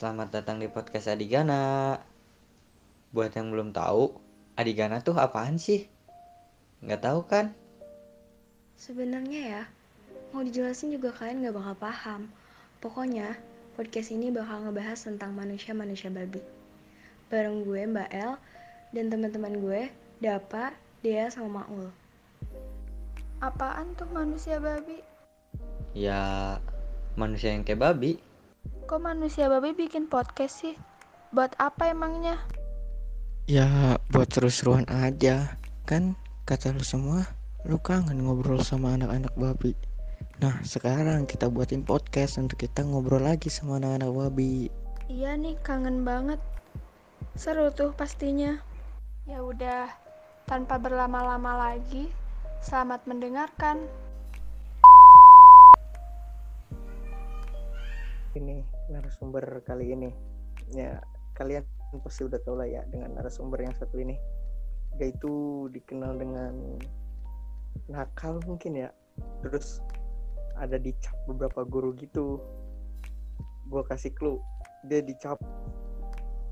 Selamat datang di podcast Adigana. Buat yang belum tahu, Adigana tuh apaan sih? Nggak tahu kan? Sebenarnya ya, mau dijelasin juga kalian nggak bakal paham. Pokoknya, podcast ini bakal ngebahas tentang manusia-manusia babi. Bareng gue, Mbak El, dan teman-teman gue, Dapa, Dea, sama Maul. Apaan tuh manusia babi? Ya, manusia yang kayak babi. Kok manusia babi bikin podcast sih? Buat apa emangnya? Ya buat seru-seruan aja Kan kata lu semua Lu kangen ngobrol sama anak-anak babi Nah sekarang kita buatin podcast Untuk kita ngobrol lagi sama anak-anak babi Iya nih, kangen banget. Seru tuh pastinya. Ya udah, tanpa berlama-lama lagi, selamat mendengarkan. Ini narasumber kali ini Ya kalian pasti udah tau lah ya Dengan narasumber yang satu ini Dia itu dikenal dengan Nakal mungkin ya Terus ada dicap beberapa guru gitu Gue kasih clue Dia dicap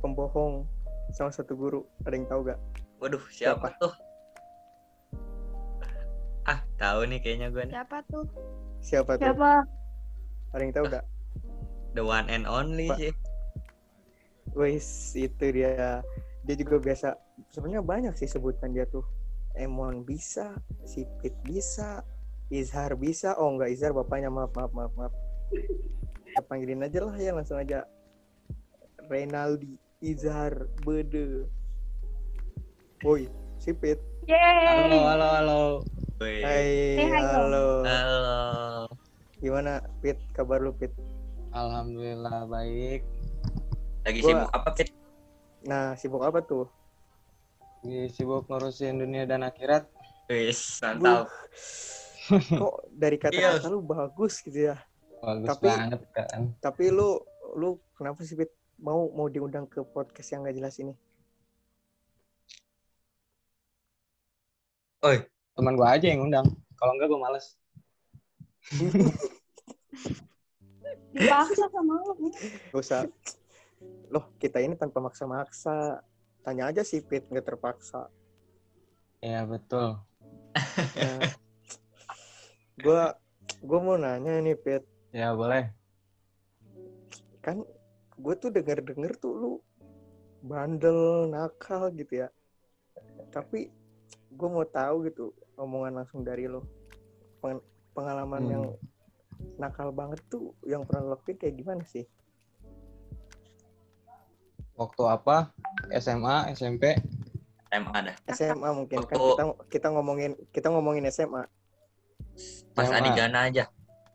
pembohong sama satu guru Ada yang tahu gak? Waduh, siapa, tuh? Ah, tahu nih kayaknya gue nih. Siapa tuh? Siapa tuh? Siapa? Ada yang tahu gak? The one and only Pak. sih. Wis itu dia. Dia juga biasa. Sebenarnya banyak sih sebutan dia tuh. Emon bisa, Sipit bisa, Izhar bisa. Oh enggak Izhar bapaknya maaf maaf maaf maaf. Kita panggilin aja lah ya langsung aja. Renaldi, Izhar, Bede. Woi, Sipit. Halo, halo, halo. Wih. Hai, dong. halo. Halo. Gimana Pit? Kabar lu Pit? Alhamdulillah baik. Lagi Gua- sibuk apa, Fit? Nah, sibuk apa tuh? Lagi sibuk ngurusin dunia dan akhirat. Wis, mantap. Kok dari kata-kata lu bagus gitu ya? Bagus Tapi- banget kan. Tapi lu lu kenapa sih Pit mau mau diundang ke podcast yang gak jelas ini? Oi, Teman gua aja yang undang. Kalau enggak gua males. Dipaksa sama lu. Gak usah. Loh, kita ini tanpa maksa-maksa. Tanya aja sih Pit, nggak terpaksa. Ya betul. Nah, gua gua mau nanya nih Pit, Ya boleh. kan gue tuh denger-denger tuh lu bandel, nakal gitu ya. Tapi gue mau tahu gitu omongan langsung dari lo. Peng- pengalaman Hmm. yang nakal banget tuh yang pernah lo lakuin kayak gimana sih? Waktu apa? SMA, SMP. SMA dah. SMA mungkin kan Waktu- kita kita ngomongin kita ngomongin SMA. Pas SMA. Adigana aja.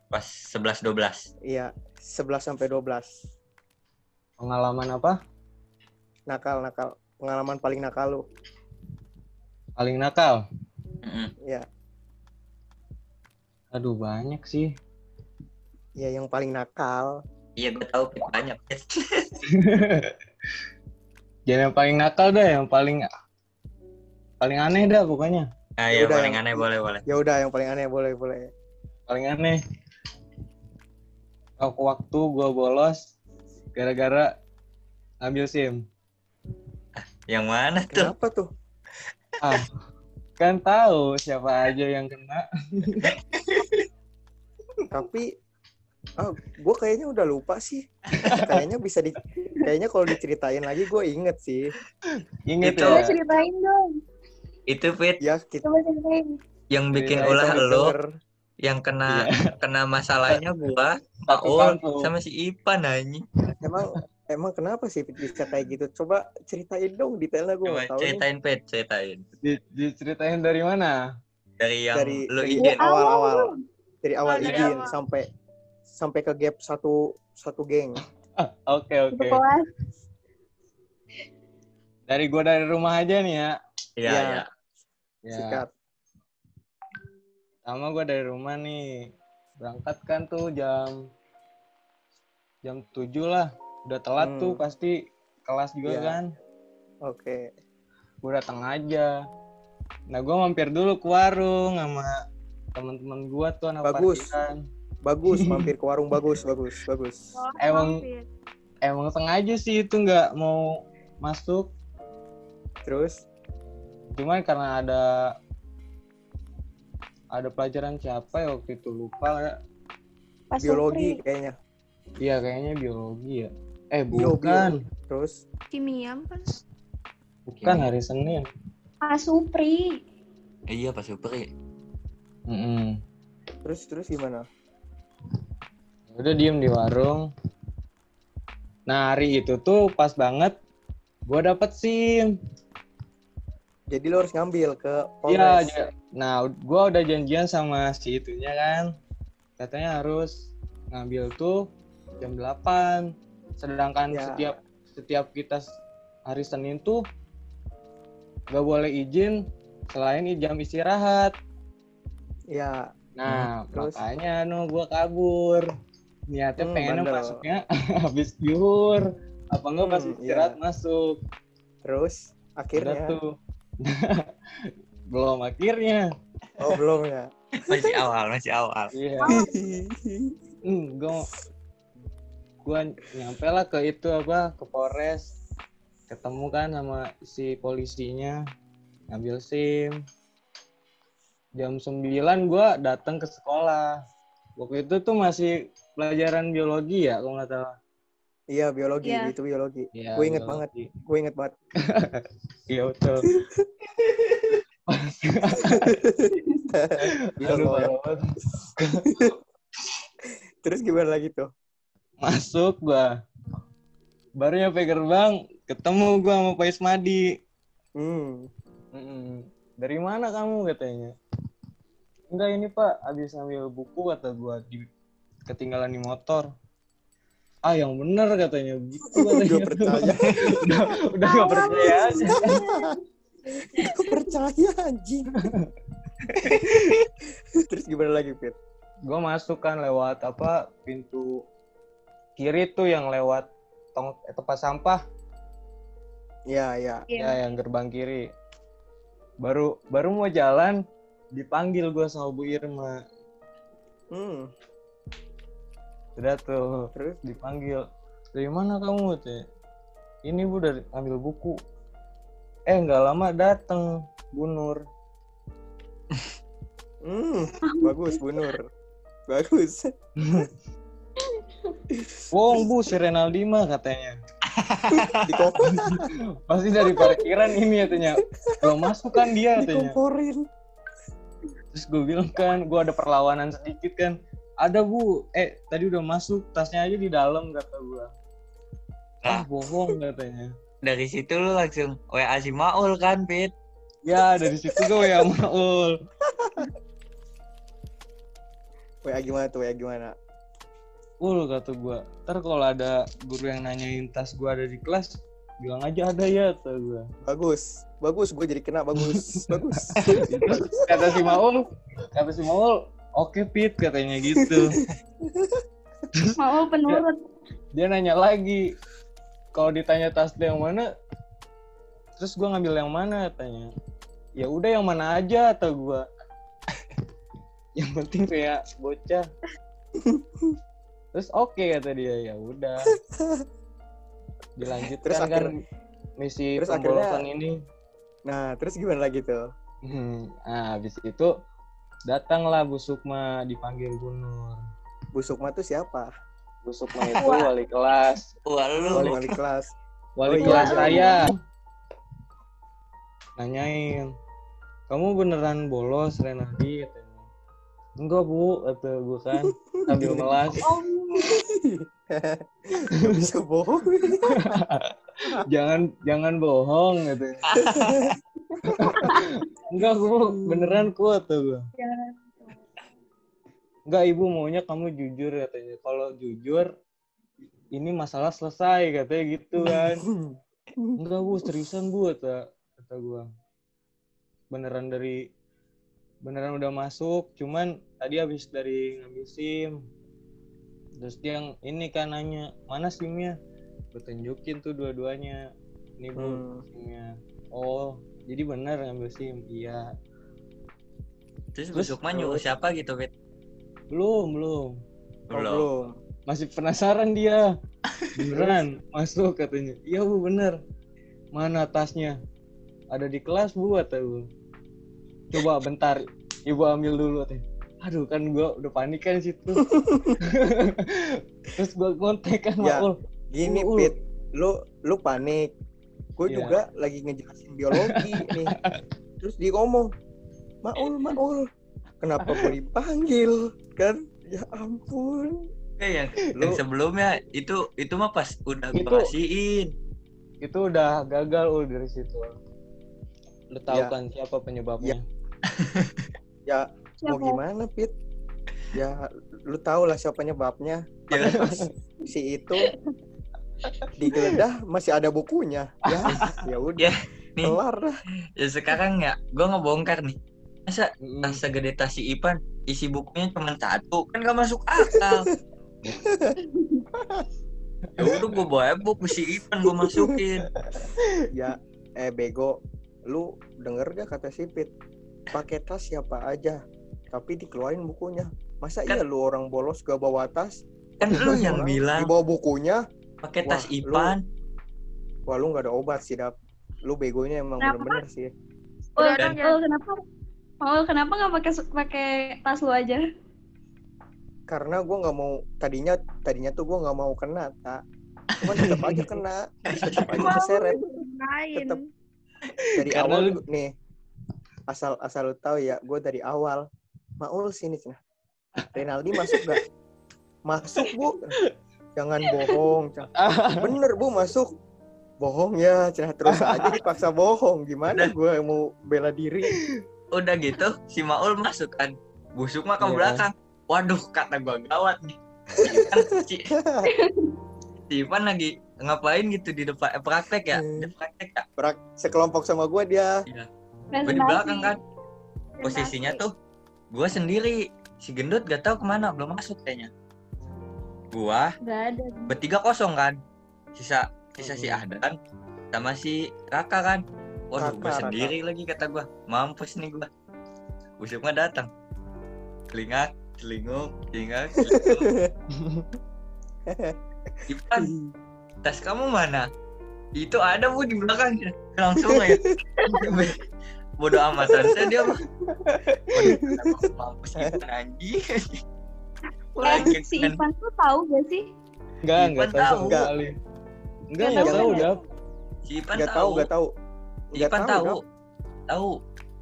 Pas 11 12. Iya, 11 sampai 12. Pengalaman apa? Nakal, nakal. Pengalaman paling nakal lu. Paling nakal. Iya, Aduh banyak sih. Ya yang paling nakal. Iya, gue tahu banyak. Jadi yang paling nakal dah, yang paling paling aneh dah pokoknya. Ah, Ya ya, udah, paling yang- aneh boleh, boleh. Ya udah yang paling aneh boleh, boleh. Paling aneh. Waktu waktu gua bolos gara-gara ngambil SIM. Yang mana tuh? Kenapa tuh? Ah, kan tahu siapa aja yang kena. Tapi ah gue kayaknya udah lupa sih. kayaknya bisa di kayaknya kalau diceritain lagi gue inget sih. Ingat Itu. ya. Ceritain dong. Itu Fit Ya kita Coba ceritain. yang bikin Iya, ulah kita lo, denger. yang kena kena masalahnya gua, Paul sama si Ipan anjing. Emang emang kenapa sih bisa kayak gitu? Coba ceritain dong detailnya gue Coba nih. ceritain Fit, ceritain. Di- diceritain dari mana? Dari yang Dari- lu dari- izin. awal-awal dari awal dari izin awal. sampai sampai ke gap satu satu geng. Ah, Oke oke. kelas. Dari gua dari rumah aja nih ya. Iya, Ya. iya. Ya. Sikat. Sama gua dari rumah nih. Berangkat kan tuh jam jam 7 lah. Udah telat Hmm. tuh pasti kelas juga Iya. kan. Oke. Gue datang aja. Nah, gua mampir dulu ke warung sama teman-teman gua tuh anak Bagus. parkiran. Bagus mampir ke warung bagus bagus bagus. Oh, Emang- mampir. emang sengaja sih itu nggak mau masuk terus cuman karena ada ada pelajaran siapa ya waktu itu lupa. Pas biologi Supri. kayaknya iya kayaknya biologi ya eh Bio, bukan terus Kimia kan? bukan hari Senin Pas Supri. Eh, iya Pak Supri. Mm-mm. terus terus gimana udah diem di warung nah hari itu tuh pas banget gua dapet sim jadi lo harus ngambil ke Iya, Polres ja- nah gua udah janjian sama si itunya kan. Katanya harus ngambil tuh jam 8. Sedangkan Ya. setiap setiap kita hari Senin tuh gak boleh izin selain jam istirahat. ya Nah, terus? makanya no gua kabur. Niatnya Hmm, pengennya bandel. masuknya habis zuhur. Apa enggak pas Hmm, istirahat iya. masuk. terus Udah akhirnya tuh. Belum akhirnya. oh belum ya Masih awal, masih awal. Iya. Hmm, gue gue nyampe lah ke itu apa ke Polres ketemu kan sama si polisinya ngambil SIM jam 9 gue datang ke sekolah waktu itu tuh masih pelajaran biologi ya kalau nggak salah. Iya biologi Iya. itu biologi. Iya, gue inget biologi. banget gue inget banget. Iya betul. Terus gimana lagi tuh? Masuk gua. Baru nyampe gerbang ketemu gua sama Pak Ismadi. Hmm. Mm-mm. Dari mana kamu katanya? Enggak ini pak, habis ngambil buku kata gua di ketinggalan di motor. Ah yang bener katanya gitu katanya. Gak percaya udah udah gak percaya aja. Gak percaya anjing terus gimana lagi Fit Gua masuk kan lewat apa pintu kiri tuh yang lewat tong eh, tempat sampah ya ya Iya. ya yang gerbang kiri. Baru baru mau jalan dipanggil gua sama Bu Irma. hmm Udah tuh terus? dipanggil. Dari mana kamu teh ini bu dari ambil buku. Eh nggak lama dateng Bu Nur. Hmm bagus Bu Nur. Bagus. Wong bu si Renaldi mah katanya pasti dari parkiran ini katanya belum masuk kan dia katanya terus gue bilang kan gue ada perlawanan sedikit kan ada bu. Eh tadi udah masuk tasnya aja di dalam kata gue ah Lah. bohong katanya. Dari situ lu langsung WA si Maul kan, Pit? ya dari situ gue ya maul. WA gimana tuh WA gimana? Ul kata gua, ntar kalau ada guru yang nanyain tas gua ada di kelas, bilang aja ada ya kata gua. bagus. Bagus gue jadi kena bagus. Bagus. Kata si Maul, kata si Maul, oke Pit katanya gitu. Mau penurut. Dia nanya lagi, kalau ditanya tas dia yang mana, terus gua ngambil yang mana katanya. Ya udah yang mana aja kata gua. yang penting kayak bocah. Terus oke kata dia, ya udah. Dilanjutkan Terus kan akhir- misi terus pembolosan akhirnya- ini. nah terus gimana lagi tuh Hmm, nah, habis itu datanglah Bu Sukma dipanggil Bu Nur. Bu Sukma tuh siapa Bu Sukma itu wali kelas, wali wali kelas wali Oh, iya. kelas saya. Nanyain, kamu beneran bolos Renaldi katanya. Enggak bu, kata gue kan sambil melas. Oh, bisa bohong jangan jangan bohong katanya. Enggak bu, beneran ku kata gue. Enggak ibu maunya kamu jujur katanya. Kalau jujur ini masalah selesai katanya gitu kan. Enggak bu, seriusan bu kata kata gua. Beneran dari beneran udah masuk, cuman tadi habis dari ngambil SIM. Terus dia yang ini kan nanya, mana SIM-nya? Gue tunjukin tuh dua-duanya. Ini bu Hmm. SIM-nya. Oh, jadi bener ngambil SIM? Iya. Terus Terus- Sukma nyuruh siapa gitu, Pit? Belum, belum. Oh, Belum. belum masih penasaran dia beneran masuk katanya iya bu bener mana tasnya ada di kelas bu kata bu coba bentar ibu ambil dulu teh aduh kan gua udah panik kan situ terus gua kontak kan Ya, Maul Gini Ul, ul. Pit, lu lu panik. Gue Iya. juga lagi ngejelasin biologi nih. Terus dia ngomong, Maul, Maul, kenapa gue dipanggil? Kan, ya ampun. Eh, yang, Lu- yang sebelumnya itu itu mah pas udah kasihin. itu udah gagal ul dari situ lu tahu Ya. kan siapa penyebabnya Ya mau Siapa? gimana Pit? Ya lu tau lah siapa penyebabnya. Ya, Si itu digeledah masih ada bukunya. Ya, ya udah. Ya, nih. Kelar dah. ya sekarang ya gua ngebongkar nih. Masa tas segede tas si Ipan isi bukunya cuma satu kan gak masuk akal. ya udah gua bawa buku si Ipan gua masukin. Ya, eh bego, lu denger gak kata si Pit? Pakai tas siapa aja, tapi dikeluarin bukunya. Masa Kan- iya lu orang bolos gak bawa tas? Kan lu yang bilang Dibawa bukunya, pakai tas Wah, lu- Ipan. wah lu gak ada obat sih, Dap. Lu begonya emang Kenapa? bener-bener sih. Ul, Dan- Ul, kenapa? Ul, kenapa nggak pakai pakai tas lu aja? Karena gua nggak mau, tadinya tadinya tuh gua nggak mau kena, tak. Cuman tetap aja kena, tetap aja keseret. Lain. Tetep. Dari Karena awal lu- nih, asal asal lu tahu ya, gue dari awal Maul sini cina. Renaldi masuk gak? Masuk bu, jangan bohong. Bener bu masuk. Bohong ya, cina terus aja dipaksa bohong. Gimana gue mau bela diri? Udah gitu si Maul masuk kan. Busuk mah ke Iya. belakang. Waduh kata gua gawat nih. Kan si, si Ipan lagi ngapain gitu di depan eh, praktek ya? Hmm. Di praktek ya? Berak sekelompok sama gue dia. Gua di belakang kan. Posisinya tuh gua sendiri. Si gendut gak tahu ke mana belum masuk kayaknya. Gua ada. bertiga kosong kan. Sisa sisa si Ahdan sama si Raka kan. Waduh, gua Raka, sendiri lagi kata gua. Mampus nih gua. Busuk mah datang. Telingak, telinguk, telingak, telinguk. Ipan, tas kamu mana? Itu ada bu di belakang langsung aja. Bodoh amatan saya dia mah. Mampus Ipan anjing. Eh, si Ipan tuh tahu gak sih? enggak Ipan enggak tahu sekali enggak Nggak enggak tahu ya? dap Si Ipan Gak tahu, tahu. gak tahu. Si Ipan tahu. Tahu.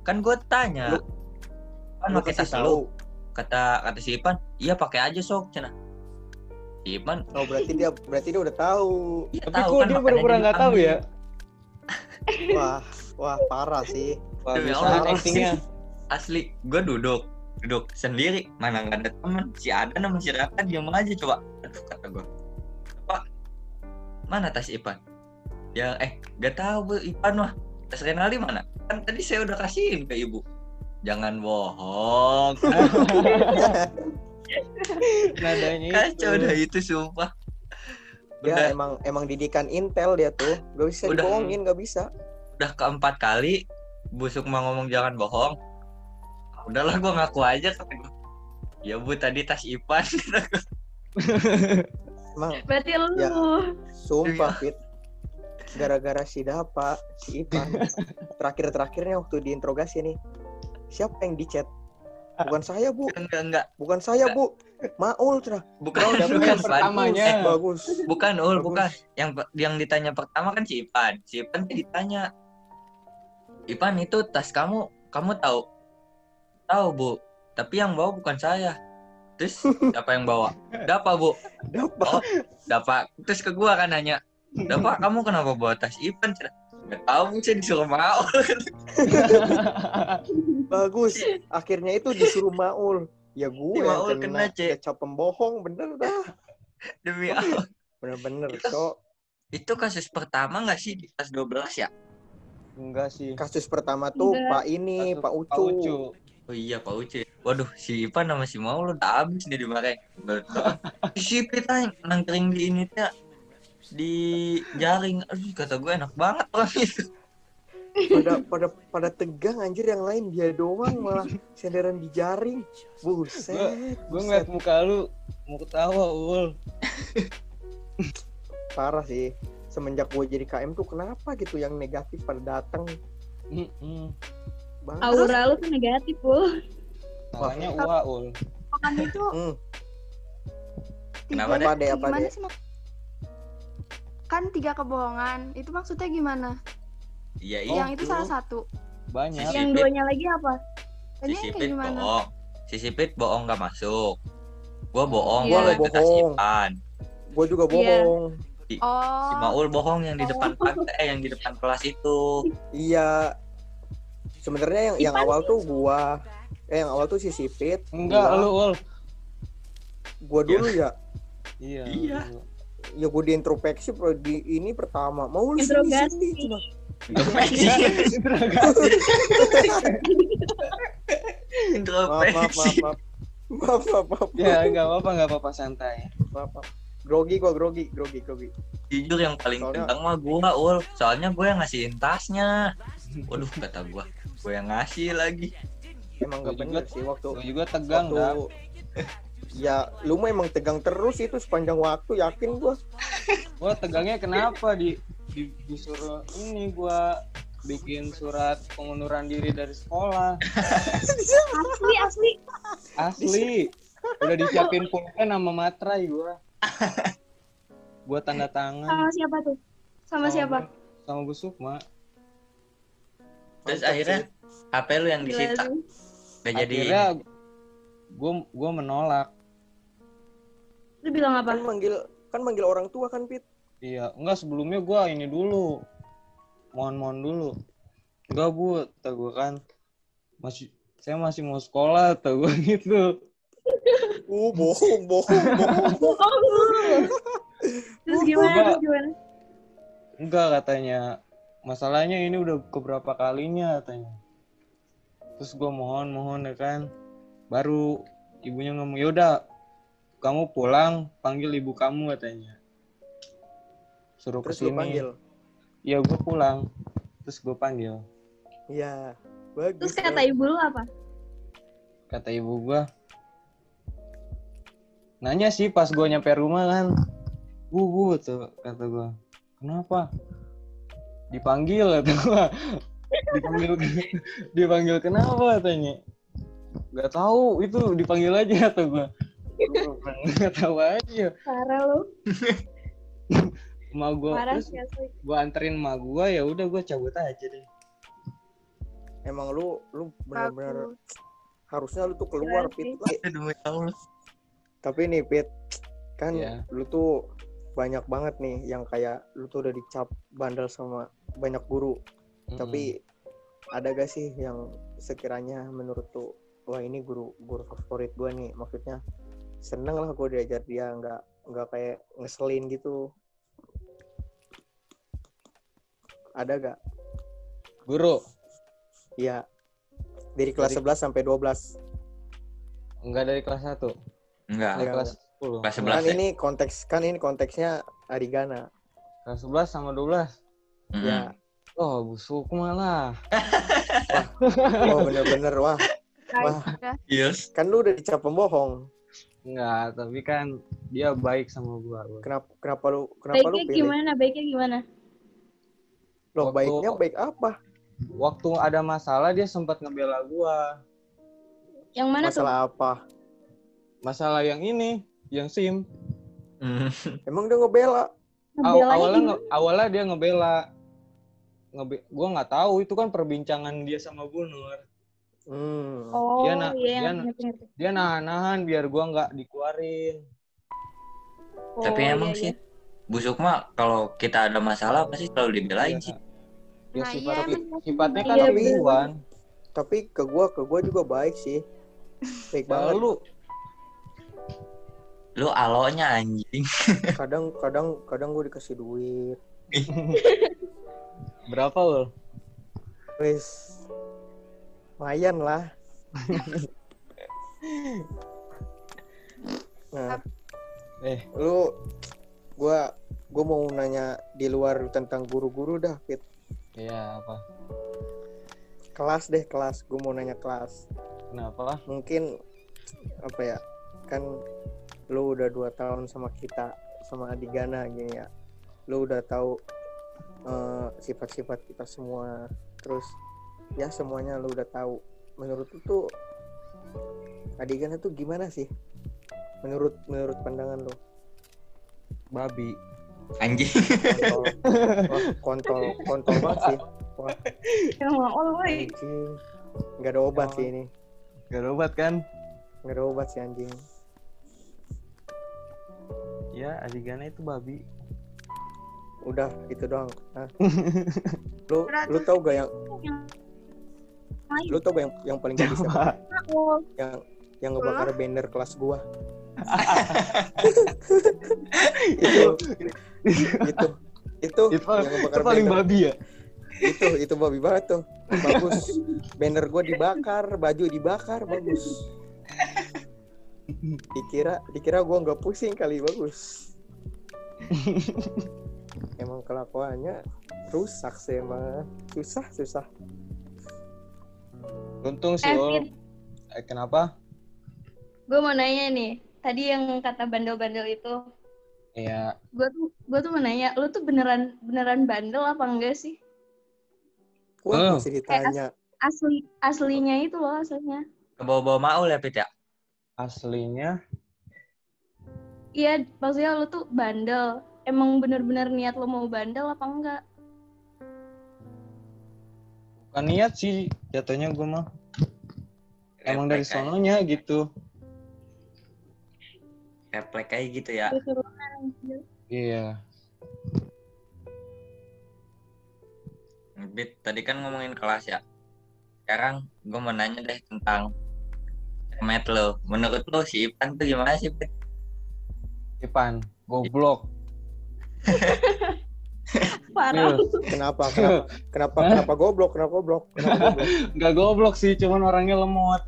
Kan gue tanya. Lu- Kan pakai kasih tas tahu. lu. Kata kata si Ipan, iya pakai aja sok cina. Si Ipan, Oh berarti dia berarti dia udah tahu. iya tapi tahu kok kan dia pura-pura nggak tahu ya Wah, wah parah sih. Wah, Allah. actingnya asli gue duduk duduk sendiri. Mana nggak ada temen. Si ada sama si Raka diam aja coba. Aduh kata gue pak mana tas Ipan? Ya eh gak tahu bu Ipan mah. Tas Renaldi mana? Kan tadi saya udah kasihin ke ibu. Jangan bohong. Nadanya kacau itu dah itu sumpah. Dia udah. emang emang didikan Intel dia tuh. Gak bisa Udah. dibohongin, gak bisa. udah keempat kali busuk mah ngomong jangan bohong udahlah gue ngaku aja kata gue ya bu tadi tas Ipan Emang Berarti lu. Ya. sumpah Iya. Fit. Gara-gara si Dapa, si Ipan. Terakhir-terakhirnya waktu diinterogasi nih. Siapa yang dicat? Bukan saya, Bu. enggak enggak Bukan saya, Bu. Maul, Cina. bukan bukan yang pertamanya. Eh, Bagus. bukan ul Bagus. bukan yang yang ditanya pertama kan si Ipan si Ipan tuh ditanya Ipan itu tas kamu kamu tahu tahu bu tapi yang bawa bukan saya terus siapa yang bawa Dapa bu Dapa. Dapa terus ke gua kan nanya Dapa kamu kenapa bawa tas Cina, nggak tahu bu saya disuruh mau Bagus. Akhirnya itu disuruh Maul. Ya gue Si yang Maul kena, kena, Cek. kecap pembohong bener dah. demi Allah Bener-bener, Itu- Cok. itu kasus pertama nggak sih di tas 12 ya enggak sih Kasus pertama tuh Enggak. Pak ini, Kasus Pak Pak Ucu. Oh iya Pak Uce. Waduh si Ipan sama si Maul udah habis nih dimarahin. Betul. si Pita nangkring di ini teh di jaring. Aduh kata gue enak banget orang itu. pada pada pada tegang anjir yang lain dia doang malah senderan di jaring buset Gue ngeliat muka lu mau ketawa ul. parah sih semenjak gue jadi KM tuh kenapa gitu yang negatif pada datang Mm-mm. Banget Aura lu tuh negatif, Ul. Makanya ua ul. Kan itu Hmm, Kenapa, Dek? Apa, Dek? Apa, gimana Dek? sih? Kan tiga kebohongan. Itu maksudnya gimana? Iya Oh, iya. yang itu salah satu. Banyak. Si Yang duanya lagi apa? Tadi Si yang kayak Sipit gimana? bohong. Si Sipit bohong gak masuk. Gua bohong, Iya. gua Bohong. Ipan. gue juga Iya. bohong Si Oh, Maul bohong yang di Oh. depan pantai, eh, yang di depan kelas itu. iya sebenarnya yang yang awal tuh gua eh yang awal tuh si Sipit Enggak gua, lu ul. gua dulu ya Iya. Iya. ya gue di introspeksi di ini pertama mau lu sini sini cuma Introspeksi. Maaf maaf maaf Introspeksi. maaf maaf Ya enggak apa-apa enggak apa-apa santai. maaf, maaf. grogi gua grogi grogi grogi Jujur yang paling Soalnya- tentang mah gua, Ul. Soalnya gue yang ngasihin tasnya. Waduh, kata gua. Gue yang ngasih lagi. emang gak bener sih waktu Gue juga tegang waktu ya lu mah emang tegang terus itu sepanjang waktu yakin gua Gua tegangnya kenapa di, di disuruh ini gua bikin surat pengunduran diri dari sekolah. Asli, asli. Asli. Udah disiapin pulpen sama materai gua. Gua tanda tangan Sama siapa tuh? Sama siapa? Sama Bu Sukma. Terus Mantap akhirnya HP lu yang disita. Gak jadi. Akhirnya gua gua menolak. Lu bilang apa? kan manggil kan manggil orang tua kan Pit Iya, enggak sebelumnya gua ini dulu. Mohon-mohon dulu. Enggak, Bu, kata gua kan. Masih saya masih mau sekolah, kata gua gitu. uh bohong bohong bohong Bohong. Terus gimana? Terus gimana? Enggak katanya. Masalahnya ini udah keberapa kalinya katanya. Terus gua mohon-mohon ya kan. Baru ibunya ngomong, "Yaudah, kamu pulang, panggil ibu kamu," katanya. Suruh terus ke sini. panggil Iya, gua pulang. Terus gua panggil. iya bagus Terus kata ibu lu apa? kata ibu gua nanya sih pas gua nyampe rumah kan bu bu tuh kata gua kenapa dipanggil kata gua dipanggil dipanggil kenapa katanya? Nggak tahu itu dipanggil aja kata gua nggak tahu aja. Parah lu. emak gua Parah terus gua anterin emak gua ya udah gua cabut aja deh. Emang lu lu benar-benar harusnya lu tuh keluar Keren Pit. Tapi nih Pit kan Iya. lu tuh banyak banget nih yang kayak lu tuh udah dicap bandel sama banyak guru. Tapi ada gak sih yang sekiranya menurut tuh wah ini guru guru favorit gua nih maksudnya seneng lah gue diajar dia nggak nggak kayak ngeselin gitu. Ada gak? Guru? Iya. Dari kelas Dari- 11 sampai 12 enggak dari kelas 1 Enggak. Enggak, dari kelas 10 Kelas kan 11 ya? ini konteks kan ini konteksnya Arigana kelas 11 sama 12 Mm-mm. ya oh busuk malah oh bener-bener wah wah Yes. kan lu udah dicap pembohong Enggak, tapi kan dia baik sama gua. kenapa kenapa lu kenapa lu Baiknya pilih gimana? Baiknya gimana? loh Waktu- baiknya baik apa Waktu ada masalah dia sempat ngebela gua. Yang mana tuh? masalah apa Masalah yang ini, yang SIM. Mm. emang dia ngebela Aw- awalnya nge- awalnya dia ngebela. Ngebe gua nggak tahu itu kan perbincangan dia sama Bu Nur. hmm. Oh, Dia na- iya, dia- ngerti, ngerti. Dia nahan-nahan biar gua nggak dikeluarin. Oh, Tapi iya, emang iya. sih busuk mah kalau kita ada masalah pasti selalu dibelain Iya. sih. Ya Nah, sifat, iya, sifatnya kan Iya, acuan. tapi ke gua ke gua juga baik sih baik banget Lalu Lu alonya anjing. kadang kadang kadang gua dikasih duit berapa ul? wis lumayan lah nah Eh, lu gua gua mau nanya di luar tentang guru-guru dah Fit. iya apa? kelas deh kelas gue mau nanya kelas Kenapa? mungkin apa ya kan lu udah dua tahun sama kita sama Adigana gini ya. Lu udah tahu eh, sifat-sifat kita semua. Terus ya semuanya lu udah tahu. Menurut lu tuh Adigana tuh gimana sih? Menurut menurut pandangan lu? Babi. Anjing. kontol. Wah, kontol kontol banget sih. Wah. Anjing. Nggak ada obat sih ini. Gak ada obat kan? nggak ada obat sih anjing Ya, Adigana itu babi. udah gitu doang. Lu lu tau gak yang lu tau gak yang yang paling gak bisa. Oh, yang yang ngebakar banner kelas gua. Itu. Itu. Itu. Itu, yang itu ngebakar paling banner. babi ya? itu itu babi banget tuh. Bagus. Banner gua dibakar baju dibakar bagus dikira dikira gua nggak pusing kali bagus emang kelakuannya rusak sih emang susah susah Untung sih Eh, lo. Eh, kenapa? gue mau nanya nih. Tadi yang kata bandel-bandel itu, Ya, gue tuh gue tuh mau nanya, lu tuh beneran beneran bandel apa enggak sih? gua Oh. masih ditanya Asli aslinya itu loh aslinya. Ke bawah-bawah maul ya, Pit ya? Aslinya Iya, maksudnya lu tuh bandel. Emang bener-bener niat lu mau bandel apa enggak? bukan niat sih jatuhnya gue mah. Emang dari aja. sononya gitu. Refleks kayak gitu ya. Iya. Bit, tadi kan ngomongin kelas ya. Sekarang gue mau nanya deh tentang Met lo. Menurut lo si Ipan tuh gimana sih, Bit? Ipan, goblok. Parah. Kenapa kenapa kenapa kenapa goblok kenapa goblok kenapa goblok Gak goblok sih, cuman orangnya lemot.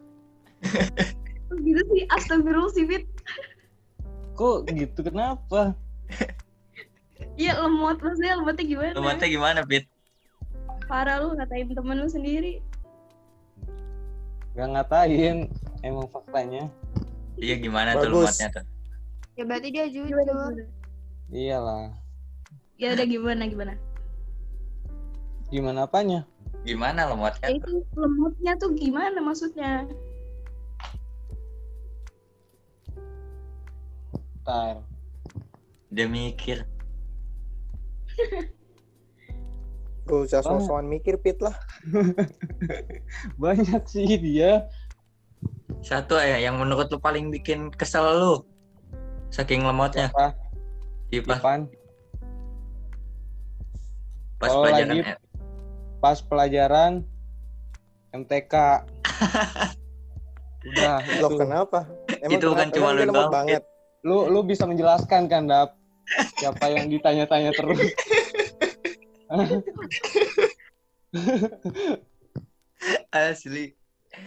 gitu sih, astagfirullah sih, Fit. Kok gitu kenapa? Iya, lemot. Maksudnya lemotnya gimana? Lemotnya gimana, Bit? Parah lu ngatain temen lu sendiri. Gak ngatain, emang faktanya. Iya gimana tuh Bagus. lemotnya tuh? Ya berarti dia jujur. Iyalah. Ya udah gimana, gimana? Gimana apanya? Gimana lemotnya Ya tuh? itu lemotnya tuh gimana maksudnya? Ntar. Dia mikir. gak usah sosokan mikir pit lah Banyak sih dia. Satu ya yang menurut lu paling bikin kesel lu. Saking lemotnya. Apa? Ipan Ipan. pas Kalau pelajaran lagi- eh, Pas pelajaran MTK. Udah, itu. kenapa emang Itu kan kenapa? cuma lu doang, banget Lu lu bisa menjelaskan kan, Dap? Siapa yang ditanya-tanya terus? asli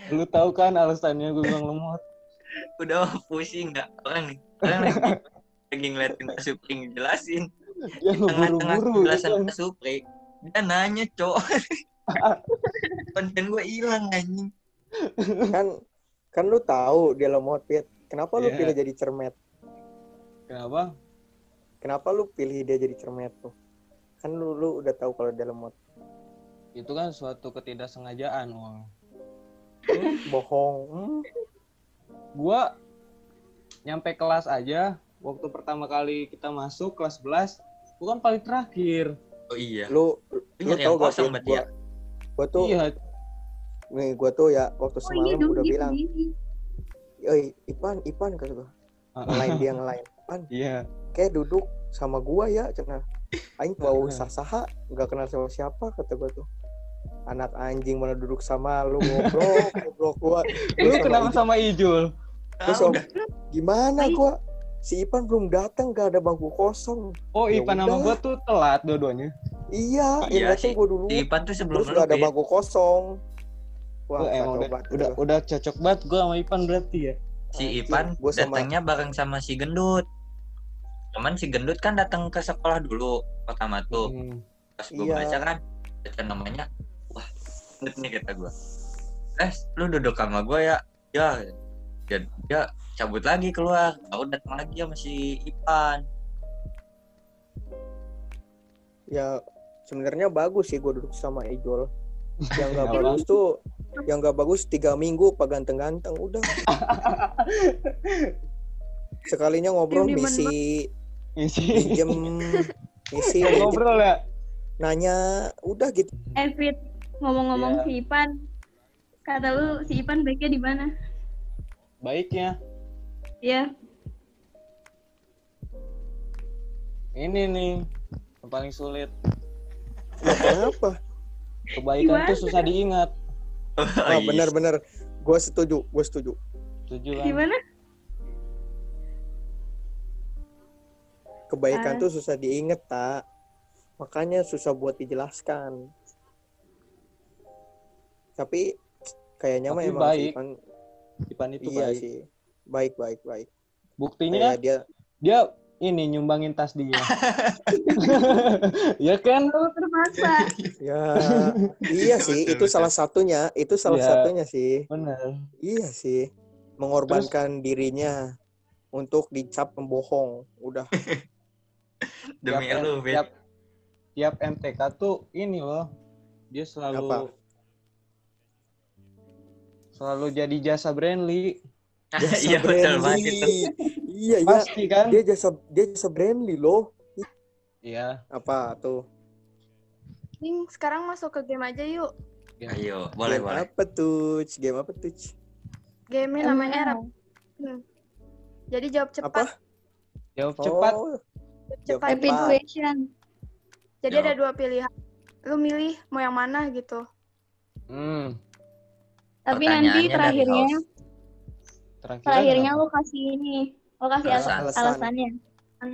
lu tahu kan alasannya gue bilang lemot. udah pusing nggak orang nih orang lagi, lagi ngeliatin Kak Supri ngejelasin Dia tengah-tengah ngeburu-buru penjelasan gitu. Kak Supri dia nanya cok konten gue hilang anjing kan kan lu tahu dia lemot pit kenapa lu Iya. pilih jadi cermet Kenapa? kenapa lu pilih dia jadi cermet tuh kan lu lu udah tahu kalau dia lemot Itu kan suatu ketidaksengajaan, Wong. Bohong Hmm, Gua nyampe kelas aja waktu pertama kali kita masuk kelas 11, gua kan paling terakhir. oh iya lu Lu yang gak berarti gua ya gua tuh Iya, nih gua tuh ya waktu Oh iya semalam dong, udah gitu, bilang. Oi, Ipan, Ipan kata gua. Ngelain dia ngelain. Ipan, iya. kayak duduk sama gua ya, cenah. Aing bau sasaha, nggak kenal sama siapa kata gua tuh. Anak anjing mana duduk sama lu ngobrol, ngobrol gua. Lu sama kenapa sama Ijul? Terus om, gimana gua? Si Ipan belum datang, gak ada bangku kosong. Oh, Ya Ipan sama gua tuh telat dua-duanya. Iya, Iya yang datang sih. gua dulu. si Ipan tuh sebelum Terus gak ada bangku kosong. Wah, Lu emang udah, banget udah, udah cocok banget gua sama Ipan berarti ya. si Ipan gua sama- datangnya bareng sama si Gendut cuman si Gendut kan datang ke sekolah dulu pertama tuh Hmm. pas gue Iya. baca kan baca namanya nih kata gue eh lu duduk sama gue ya. Ya dia, dia cabut lagi keluar. Aku datang lagi sama si Ipan. Ya sebenarnya bagus sih gue duduk sama Ijol yang nggak Kenapa? bagus tuh yang nggak bagus tiga minggu pak ganteng-ganteng udah. Sekalinya ngobrol misi misi minjem, ngobrol ya. nanya udah gitu ngomong-ngomong Iya. si Ipan, kata lu si Ipan baiknya di mana? Baiknya Ya, ini nih yang paling sulit. kenapa Kebaikan Gimana? tuh susah diingat. oh, ah iya. benar-benar gue setuju gue setuju Setuju kan? gimana? kebaikan Ah. tuh susah diinget tak makanya susah buat dijelaskan tapi kayaknya mah Tapi emang baik. sih kan Ipan itu iya baik. sih baik baik baik Buktinya kayak dia dia ini nyumbangin tas dia. ya kan? Lu terpaksa. ya iya sih itu salah satunya itu salah Iya. satunya sih Bener. iya sih mengorbankan dirinya untuk dicap pembohong udah demi Tiap- lu tiap, tiap MTK tuh ini loh. Dia selalu Apa? Selalu jadi jasa Brandly. jasa iya betul banget itu iya ya Pasti kan? dia jasa dia jasa Brandly loh Iya. apa tuh Ning, sekarang masuk ke game aja yuk. ayo boleh game boleh apa tuh game apa tuh Game namanya rap. Hmm. Jadi jawab cepat. apa Jawab cepat. Oh, Jawab jawab cepat. Rapid Cepat. question. Jadi Jawab. ada dua pilihan. Lu milih mau yang mana gitu. Hmm. Tapi nanti terakhirnya, host. Terakhir terakhirnya lu kasih ini, lu kasih Alasan. al- Alasan. alasannya.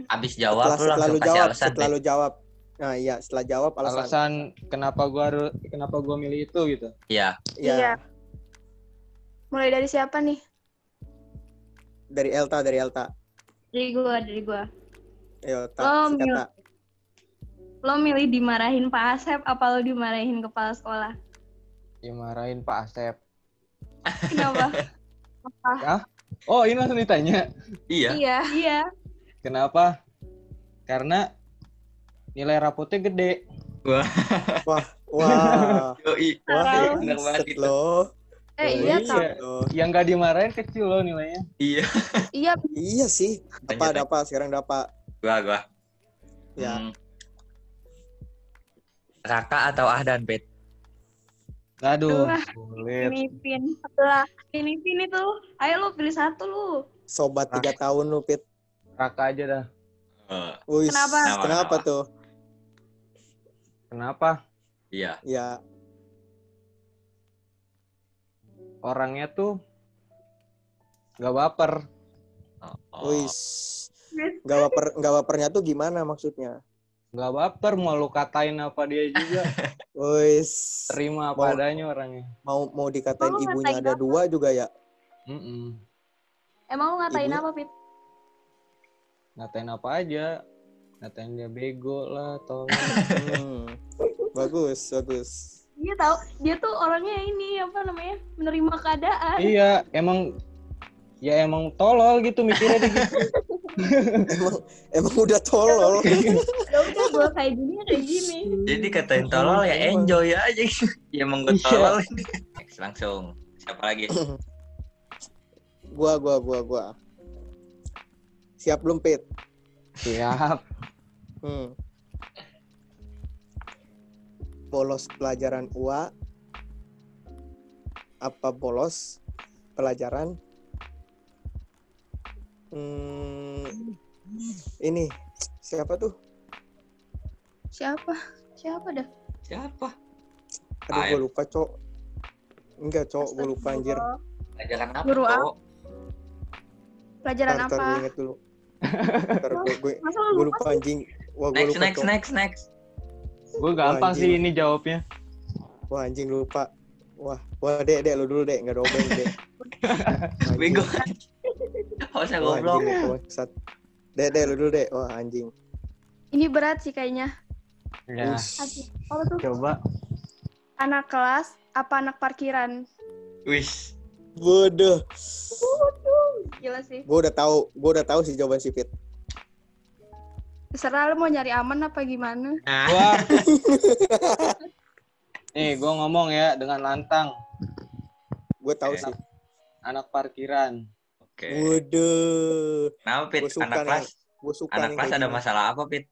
abis jawab setelah, lu setelah langsung kasih jawab alasan setelah lu jawab nah iya setelah jawab alasan, alasan kenapa gua harus kenapa gua milih itu gitu. iya Iya, Iya. Mulai dari siapa nih? dari Elta dari Elta Dari gua, dari gua. Ayo, Oh, tak, sikat, mil- Tak. Lo milih dimarahin Pak Asep apa lo dimarahin kepala sekolah? Dimarahin Pak Asep. Kenapa? Oh, ini langsung ditanya. iya Iya. iya. Kenapa? Karena nilai rapotnya gede. wah Yoi. wah Tahu. bener banget set itu loh Eh Oh, iya iya. loh. Yang nggak dimarahin kecil loh nilainya. iya Iya. iya sih apa ada apa sekarang ada apa gua gua ya Hmm. Raka atau Ahdan Fit Aduh, sulit. Ini pin. Lah, Ini pin itu. Ayo lo pilih satu lu. sobat Ah. tiga tahun lu pit Raka aja dah. Eh, Wih, Kenapa? Kenapa, kenapa kenapa? tuh Kenapa? iya ya Orangnya tuh nggak baper. oh, wih nggak baper nggak bapernya tuh gimana maksudnya Nggak baper mau lu katain apa dia juga. wih Terima Mau- apa adanya orangnya. mau mau dikatain Mau ibunya ada apa? dua juga ya Mm-mm. Emang lo ngatain Ibu? apa, Fit? Ngatain apa aja. Ngatain dia bego lah, tolong. Hmm, bagus bagus Dia tahu, dia tuh orangnya ini apa namanya? Menerima keadaan. iya, emang ya emang tolol gitu mikirnya dia gitu. emang emang udah tolol Ya udah gua kayak gini ya kayak gini. jadi katain tolol ya enjoy aja. Ya emang gue Iya. tolol. Next, langsung. Siapa lagi? Gua gua gua gua. Siap belum pit? Siap. hmm. bolos pelajaran UA apa bolos pelajaran? Hmm, ini siapa tuh siapa? Siapa dah? siapa aduh gue lupa cok enggak cok gue lupa anjir pelajaran apa Guru apa? Cok? Pelajaran ntar, ntar apa? gue inget dulu ntar gue gue gue lupa? anjing wah gue next lupa next cok next next Gue gampang sih ini jawabnya. wah anjing lupa wah wah dek dek lu dulu dek nggak ada obeng dek Anjing. bego Harusnya Wah, goblok. Dek, dek, lu dulu dek. Wah, anjing. Ini berat sih kayaknya. Ya. Apa tuh? coba. Anak kelas apa anak parkiran? Wis. Bodoh. Gila sih. Gue udah tahu, gue udah tahu sih jawaban si Fit. Terserah lu mau nyari aman apa gimana. Nah, Gua Nih, gua ngomong ya dengan lantang. Gue tahu sih. Anak parkiran. Oke. Waduh. Kenapa Pit? Anak kelas, Gue suka anak kelas ada masalah apa Pit?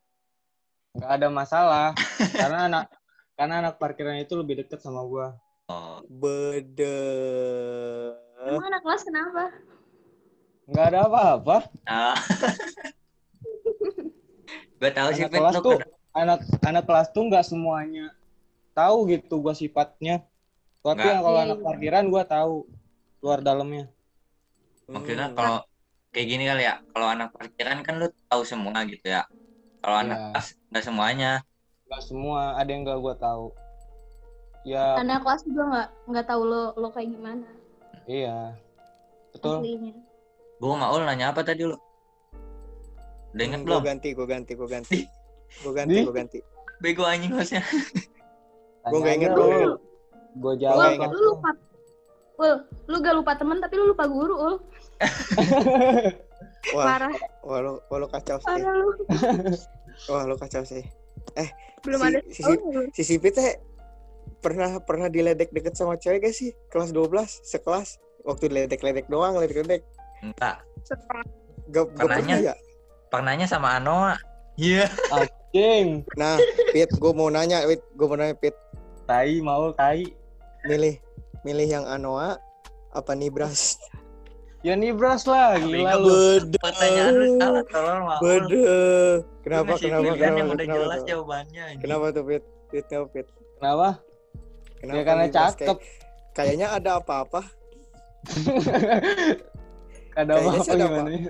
Nggak ada masalah. karena anak karena anak parkiran itu lebih deket sama gua. Oh, Bede. Emang anak kelas kenapa? Nggak ada apa-apa. Ah. gue tahu sih kelas tuh anak anak kelas tuh nggak semuanya tahu gitu gua sifatnya. Tapi yang kalau anak parkiran gua tahu luar dalamnya. maksudnya Hmm. kalau kayak gini kali ya. Kalau anak parkiran kan lu tahu semua gitu ya. Kalau anak Iya. kelas nggak semuanya. Nggak semua, ada yang nggak gua tahu. Ya, Anak kelas juga nggak nggak tahu lo lo kayak gimana iya. Betul. aslinya. Gue mau nanya apa tadi lu? Udah inget gue belum? ganti, gue ganti, gue ganti. Gue ganti, gue ganti. Bego anjing hostnya. Gue gak inget, gue Ul, jawab. ingat. lu lupa Ul, lu gak lupa temen tapi lu lupa guru, Ul. Wah, Parah. wah lu, wah lu kacau sih. Parah lu. Wah lu kacau sih. Belum Si- ada si-. Si Sipit teh pernah pernah diledek deket sama cewek gak sih? Kelas 12, sekelas. Waktu ledek-ledek doang, ledek-ledek. Enggak. Gak, gak Pernahnya? pernah ya? Pernahnya sama Anoa. Iya. Cing, Nah, Pit, gue mau nanya, Pit, gue mau nanya, Pit. tai mau tai. Milih, milih yang Anoa apa Nibras? Ya Nibras lah, gila lu. Bede. Pertanyaan lu salah tolong mau. Bede. Kenapa, kenapa, pilihan kenapa, yang udah kenapa, jelas tuh? jawabannya. anjing. Kenapa tuh, Pit? Pit, kenapa, Pit? Kenapa? Kenapa Ya karena cakep. Kayak- kayaknya ada apa-apa. Ada Kayaknya apa sih ada gimana? nih?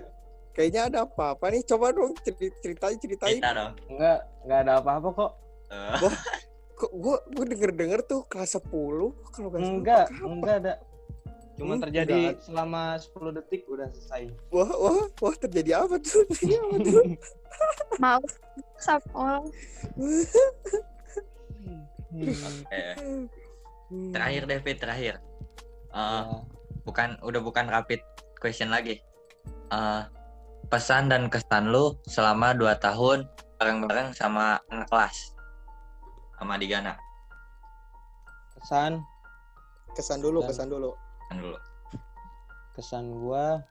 Kayaknya ada apa-apa nih. Coba dong ceri- ceritain, ceritain. Kita dong. Enggak, enggak ada apa-apa kok. Eh, Kok gue gue denger-denger tuh kelas 10 kalau nggak. Enggak, enggak ada. Cuma Hmm, terjadi enggak. selama 10 detik udah selesai. Wah, wah, wah terjadi apa tuh? Tuh? Mau. Sap. Oh. eh, terakhir deh Fit, terakhir. Eh, Ya. bukan udah bukan rapid question lagi. Eh, pesan dan kesan lu selama 2 tahun bareng-bareng sama anak kelas sama Digana Kesan, Kesan dulu, Dan- kesan dulu. Kan dulu. kesan gua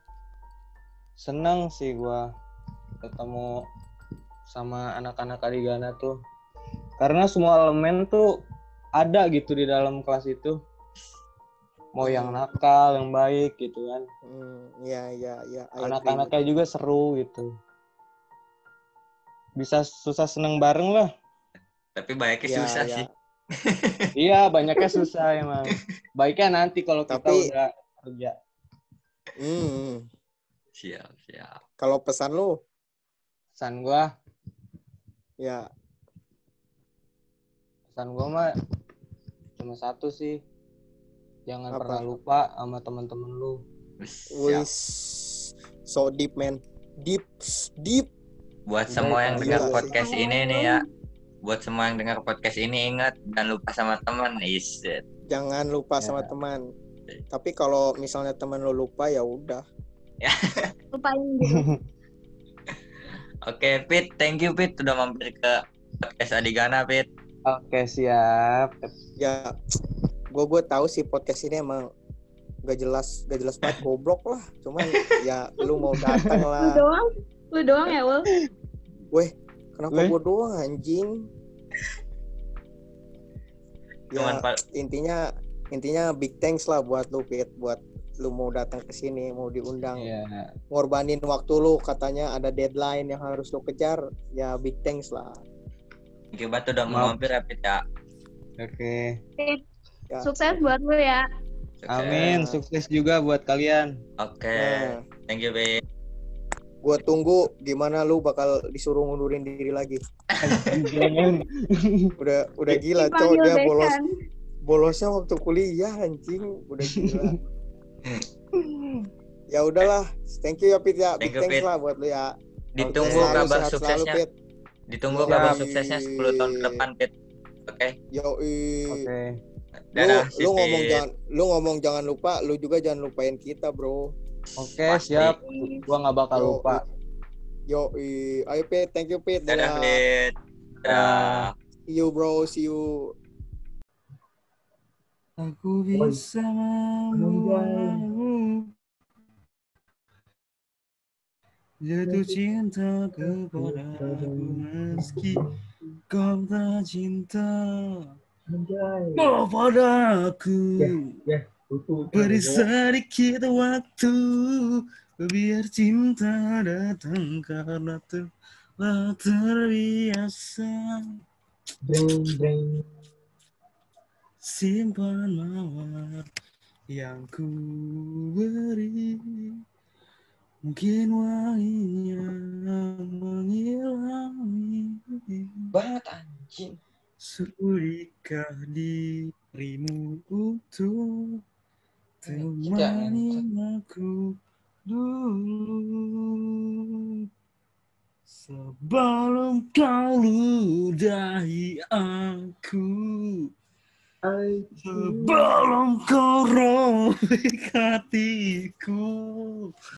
seneng sih gua ketemu sama anak-anak Adigana tuh. Karena semua elemen tuh ada gitu di dalam kelas itu. Mau yang nakal, yang baik gitu kan. Hmm, ya, ya, ya. Anak-anaknya juga seru gitu. Bisa susah seneng bareng lah. Tapi banyaknya Ya, susah ya. sih. Iya, banyaknya susah emang. Baiknya nanti kalau kita Tapi- udah kerja. Hmm, Siap, siap. kalau pesan lu, Pesan gua, ya, pesan gua mah cuma satu sih. Jangan Apa? pernah lupa sama teman-teman lu. Wis, so deep man, deep, deep. Buat semua yang dengar sih. podcast ini nih ya. Buat semua yang dengar podcast ini ingat dan lupa sama teman. Is it. Jangan lupa Ya. sama teman. Tapi kalau misalnya teman lu lupa ya udah. Lupain gitu. Oke, Pit, thank you Pit udah mampir ke podcast Adigana, Pit. Oke, siap. Ya, gue gue tahu sih podcast ini emang gak jelas, gak jelas banget goblok lah. Cuman ya lu mau datang Lu lah. doang. Lu doang ya, Ul. Weh, kenapa Weh. gue doang anjing? Ya, Pak intinya intinya big thanks lah buat lu Pit buat lu mau datang ke sini mau diundang Iya. ngorbanin waktu lu katanya ada deadline yang harus lu kejar ya big thanks lah you banget udah mau mampir ya, Pit ya. Oke. Ya. Sukses buat lu ya. Sukses. Amin, sukses juga buat kalian. Oke, nah thank you, Pit. Gua tunggu gimana lu bakal disuruh ngundurin diri lagi udah udah gila cowok dia bolos bolosnya waktu kuliah anjing udah gila ya udahlah thank you ya Pit ya Thank big you, thanks lah buat lu ya Ditunggu selalu, kabar sehat selalu, suksesnya. Pit. Ditunggu Siap. kabar suksesnya 10 tahun ke depan, Pit. Oke. Yoi. Oke. Dadah, lu, lu ngomong jangan lu ngomong jangan lupa, lu juga jangan lupain kita, Bro. Oke, Pasti. siap. Gua nggak bakal Yo, lupa. Yo, i- ayo Pit, thank you Pit. Dadah, Dadah. Fit. Dadah. See you, bro. See you. Aku bisa membuatmu jatuh cinta kepadaku meski kau tak cinta padaku. Beri sedikit waktu biar cinta datang karena telah terbiasa. Simpan mawar yang ku beri Mungkin wanginya menghilangi Banget anjing. Sudikah dirimu untuk temani aku dulu Sebelum kau ludahi aku Sebelum kau robek hatiku